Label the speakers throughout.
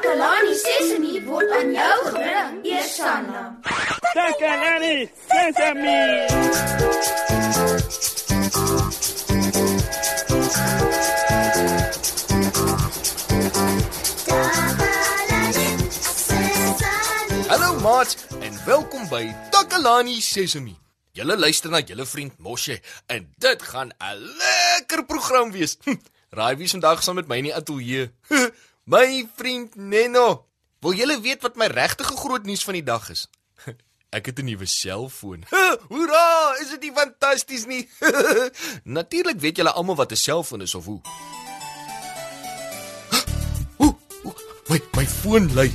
Speaker 1: Takalani Sesemi word aan jou gebring, Eersanna.
Speaker 2: Takalani Sesame.
Speaker 3: Hallo maat en welkom by Takalani Sesemi. Julle luister na julle vriend Moshe en dit gaan 'n lekker program wees. Hm, Raai wie vandag saam met my in die ateljee? My vriend Neno. Wil julle weet wat my regtige groot nuus van die dag is? Ek het 'n nuwe selfoon. Hoera, is dit nie fantasties nie? Natuurlik weet julle almal wat 'n selfoon is of hoe. Oeh, oeh, My my foon lui.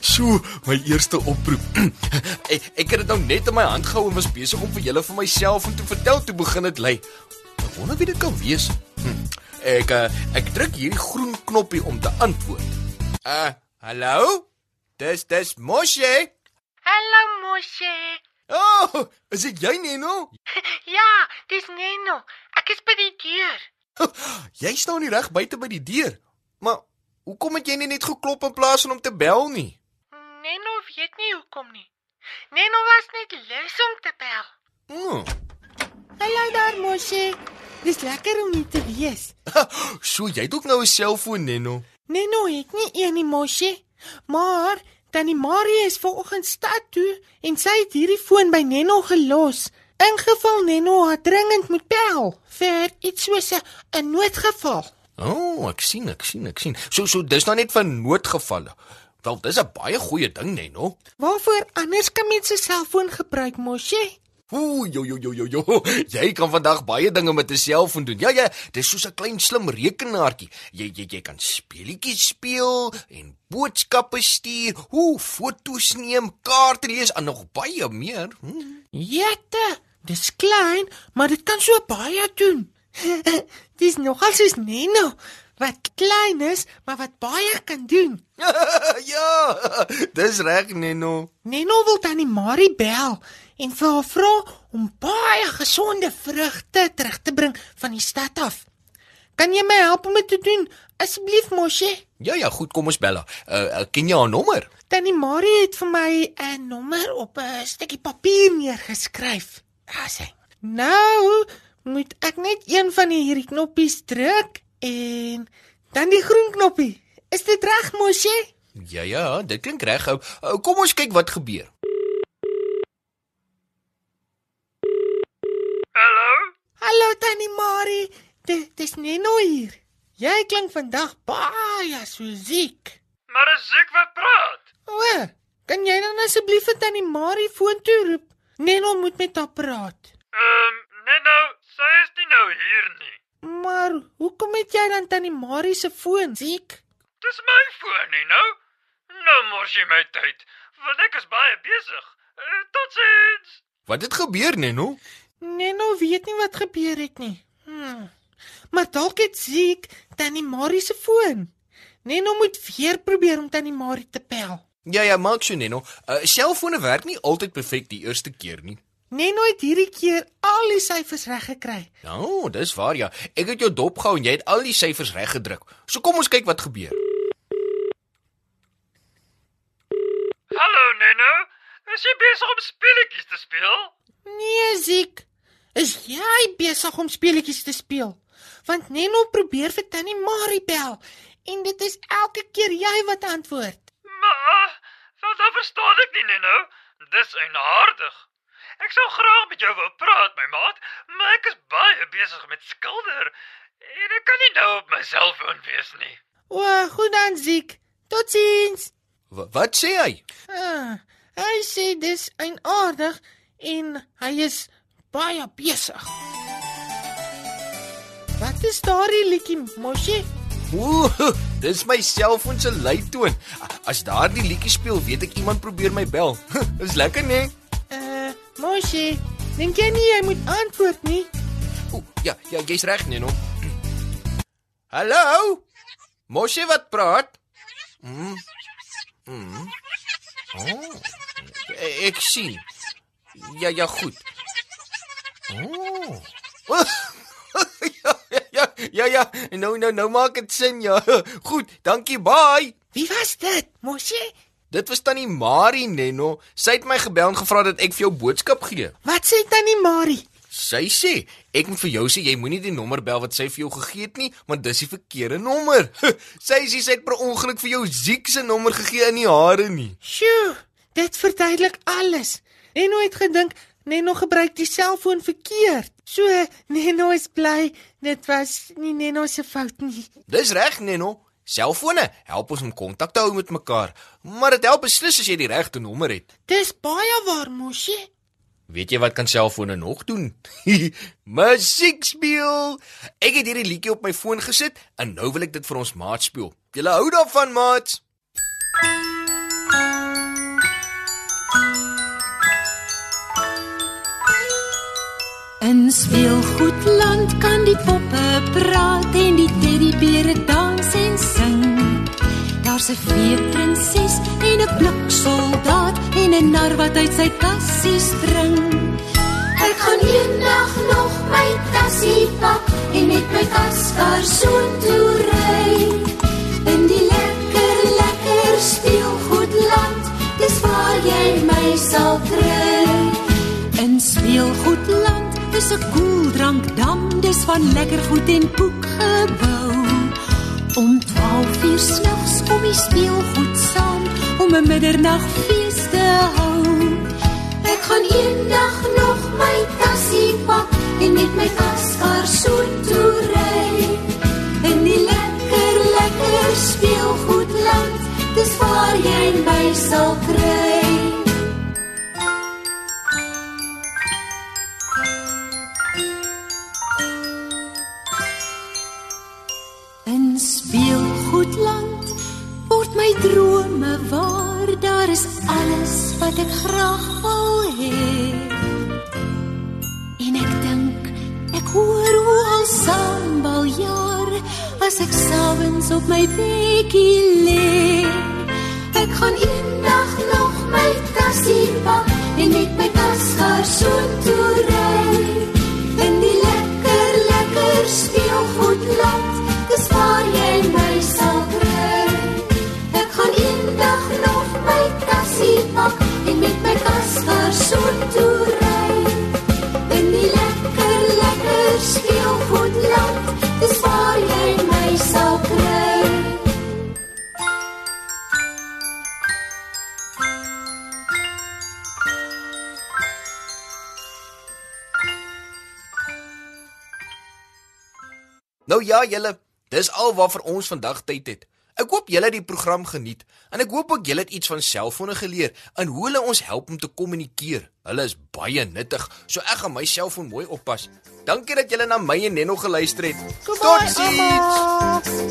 Speaker 3: So, my eerste oproep. ek, ek het dit nou net in my hand gehou en was besig om vir julle van myself om te vertel toe begin dit lui. Ek wonder wie dit kan wees. Hm. Ek uh, ek druk hierdie groen knoppie om te antwoord. Uh, hallo? Dis dis Moshe.
Speaker 4: Hallo Moshe.
Speaker 3: Oh, is dit jy Neno?
Speaker 4: Ja, dis Neno. Ek is by die deur.
Speaker 3: Jy staan nie reg buite by die deur. Maar hoekom het jy nie net geklop in plaas van om te bel nie?
Speaker 4: Neno weet nie hoekom nie. Neno was net lus om te bel.
Speaker 3: Hmm.
Speaker 4: Hallo daar Moshe. Dis lekker om hier te wees.
Speaker 3: So jy het ook nou 'n selfoon Neno.
Speaker 4: Neno het nie een nie Moshe, maar Tannie Marie is vanoggend stad toe en sy het hierdie foon by Neno gelos. Ingeval Neno haar dringend moet bel vir iets soos 'n noodgeval.
Speaker 3: O, oh, ek sien, ek sien, ek sien. So so dis nou net van noodgevalle. Wel, dis 'n baie goeie ding, Neno.
Speaker 4: Waarvoor anders kan mens 'n selfoon gebruik, Moshe?
Speaker 3: Ooh, jo jo jo jo jo. Jy kan vandag baie dinge met 'n selfoon doen. Ja ja, dis soos 'n klein slim rekenaartjie. Jy jy jy kan speletjies speel en boodskappe stuur, ooh, foto's neem, kaarte lees en nog baie meer. Hm.
Speaker 4: Jette, dis klein, maar dit kan so baie doen. dis nogal soos Neno wat klein is, maar wat baie kan doen.
Speaker 3: ja, dis reg, Neno.
Speaker 4: Neno wil tannie Marie bel en vir haar vra om baie gesonde vrugte terug te bring van die stad af. Kan jy my help om dit te doen? Asseblief, Moshe.
Speaker 3: Ja ja, goed, kom ons bel haar. Uh, uh, ken jy haar nommer?
Speaker 4: Tannie Marie het vir my 'n nommer op 'n stukkie papier neergeskryf. Daar sê. Nou, moet ek net een van hierdie knoppies druk en dan die groen knoppie. Is dit reg, Moshe?
Speaker 3: Ja ja, dit klink reg. Kom ons kyk wat gebeur.
Speaker 2: Hallo?
Speaker 4: Hallo Tannie Marie. Dit dis Neno hier. Jy klink vandag baie so siek.
Speaker 2: Maar is ek wat praat?
Speaker 4: O, kan jy dan asseblief vir Tannie Marie foontoe roep? Neno moet met haar praat.
Speaker 2: Ehm, um, net nou, sy is nie nou hier nie.
Speaker 4: Maar hoekom het jy dan Tannie Marie se foon siek?
Speaker 2: Dis my foon nie nou. Nou mors jy my tyd, want ek is baie besig. Uh, Totsiens.
Speaker 3: Wat het gebeur, Neno?
Speaker 4: Neno weet nie wat gebeur het nie. Hmm. Maar dalk het siek Tannie Marie se foon. Neno moet weer probeer om Tannie Marie te bel.
Speaker 3: Ja ja, maak so Neno. Uh, selfone werk nie altyd perfek die eerste keer nie.
Speaker 4: Neno het hierdie keer al die syfers reg gekry.
Speaker 3: Nou, dis waar ja. Ek het jou dop gehou en jy het al die syfers reg gedruk. So kom ons kyk wat gebeur.
Speaker 2: Hallo Neno. Is jy besig om speletjies te speel?
Speaker 4: Nee, Ziek. Is jy besig om speletjies te speel? Want Neno probeer vir Tannie Marie bel en dit is elke keer jy wat antwoord.
Speaker 2: Maar, wat dan verstaan ek nie Neno. Dis eienaardig. Ek sou graag met jou wou praat, my maat, maar ek is baie besig met skilder en ek kan nie nou op my selfoon wees nie.
Speaker 4: O, goed dan, Ziek. Totsiens.
Speaker 3: W wat sê hy?
Speaker 4: Ah, hy sê dis eienaardig en hy is baie besig. Wat is daardie liedjie, Moshe?
Speaker 3: Ooh, dis my selfoon se luitoon. As daardie liedjie speel, weet ek iemand probeer my bel. Dis lekker, nee.
Speaker 4: Moshe, dink jy nie jy moet antwoord nie?
Speaker 3: Ooh, ja, ja, jy's reg, Neno. Hallo? Moshe wat praat? Mm. Mm. Oh. e- Ek sien. Ja, ja, goed. Oh. ja, ja, ja, ja, nou nou nou maak dit sin ja. Goed, dankie, bye.
Speaker 4: Wie was dit? Mosie?
Speaker 3: Dit was tannie Marie Nenno. Sy het my gebel en gevra dat ek vir jou boodskap gee.
Speaker 4: Wat sê tannie Marie?
Speaker 3: Sy sê ek moet vir jou sê jy moenie die nommer bel wat sy vir jou gegee het nie, want dis die verkeerde nommer. sy sê sy het per ongeluk vir jou Ziek se nommer gegee in die hare nie.
Speaker 4: Sjoe, dit verduidelik alles. Neno het gedink Neno gebruik die selfoon verkeerd. So Neno is bly dit was nie Neno se fout nie.
Speaker 3: Dis reg, Nenno. Selfone help ons om kontak te hou met mekaar, maar dit help beslis as jy die regte nommer het.
Speaker 4: Dis baie waar, Mosie.
Speaker 3: Weet jy wat kan selfone nog doen? Musiek speel. Ek het hierdie liedjie op my foon gesit en nou wil ek dit vir ons maat speel. Julle hou daarvan, maats?
Speaker 5: In speelgoedland kan die poppe praat en die teddybeere dans. Daar's 'n feeprinses en 'n bliksoldaat en 'n nar wat uit sy tassie spring.
Speaker 1: Ek gaan eendag nog my tassie pak en met my kaskar soontoe ry. In die lekker lekker speelgoedland, dis waar jy my sal kry.
Speaker 5: In speelgoedland is 'n koeldrankdam, dis van lekker goed en koek gebou. Om 12 uur snags kom die speelgoed saam om 'n middernagfees te wat ek graag wil hê. En ek dink ek hoor hoe al sambal jaar as ek sawens op my bedjie lê.
Speaker 1: Ek gaan eendag nog my tassie pak en met my kaskar soontoe ry. In
Speaker 3: Nou ja, julle, dis al wat vir ons vandag tyd het. Ek hoop julle het die program geniet en ek hoop ook julle het iets van selfone geleer en hoe hulle ons help om te kommunikeer. Hulle is baie nuttig, so ek gaan my selfoon mooi oppas. Dankie dat julle na my en Nenno geluister het. Totsiens.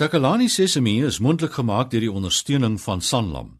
Speaker 6: Takalani Sesemi is mondelik gemaak deur die ondersteuning van Sanlam.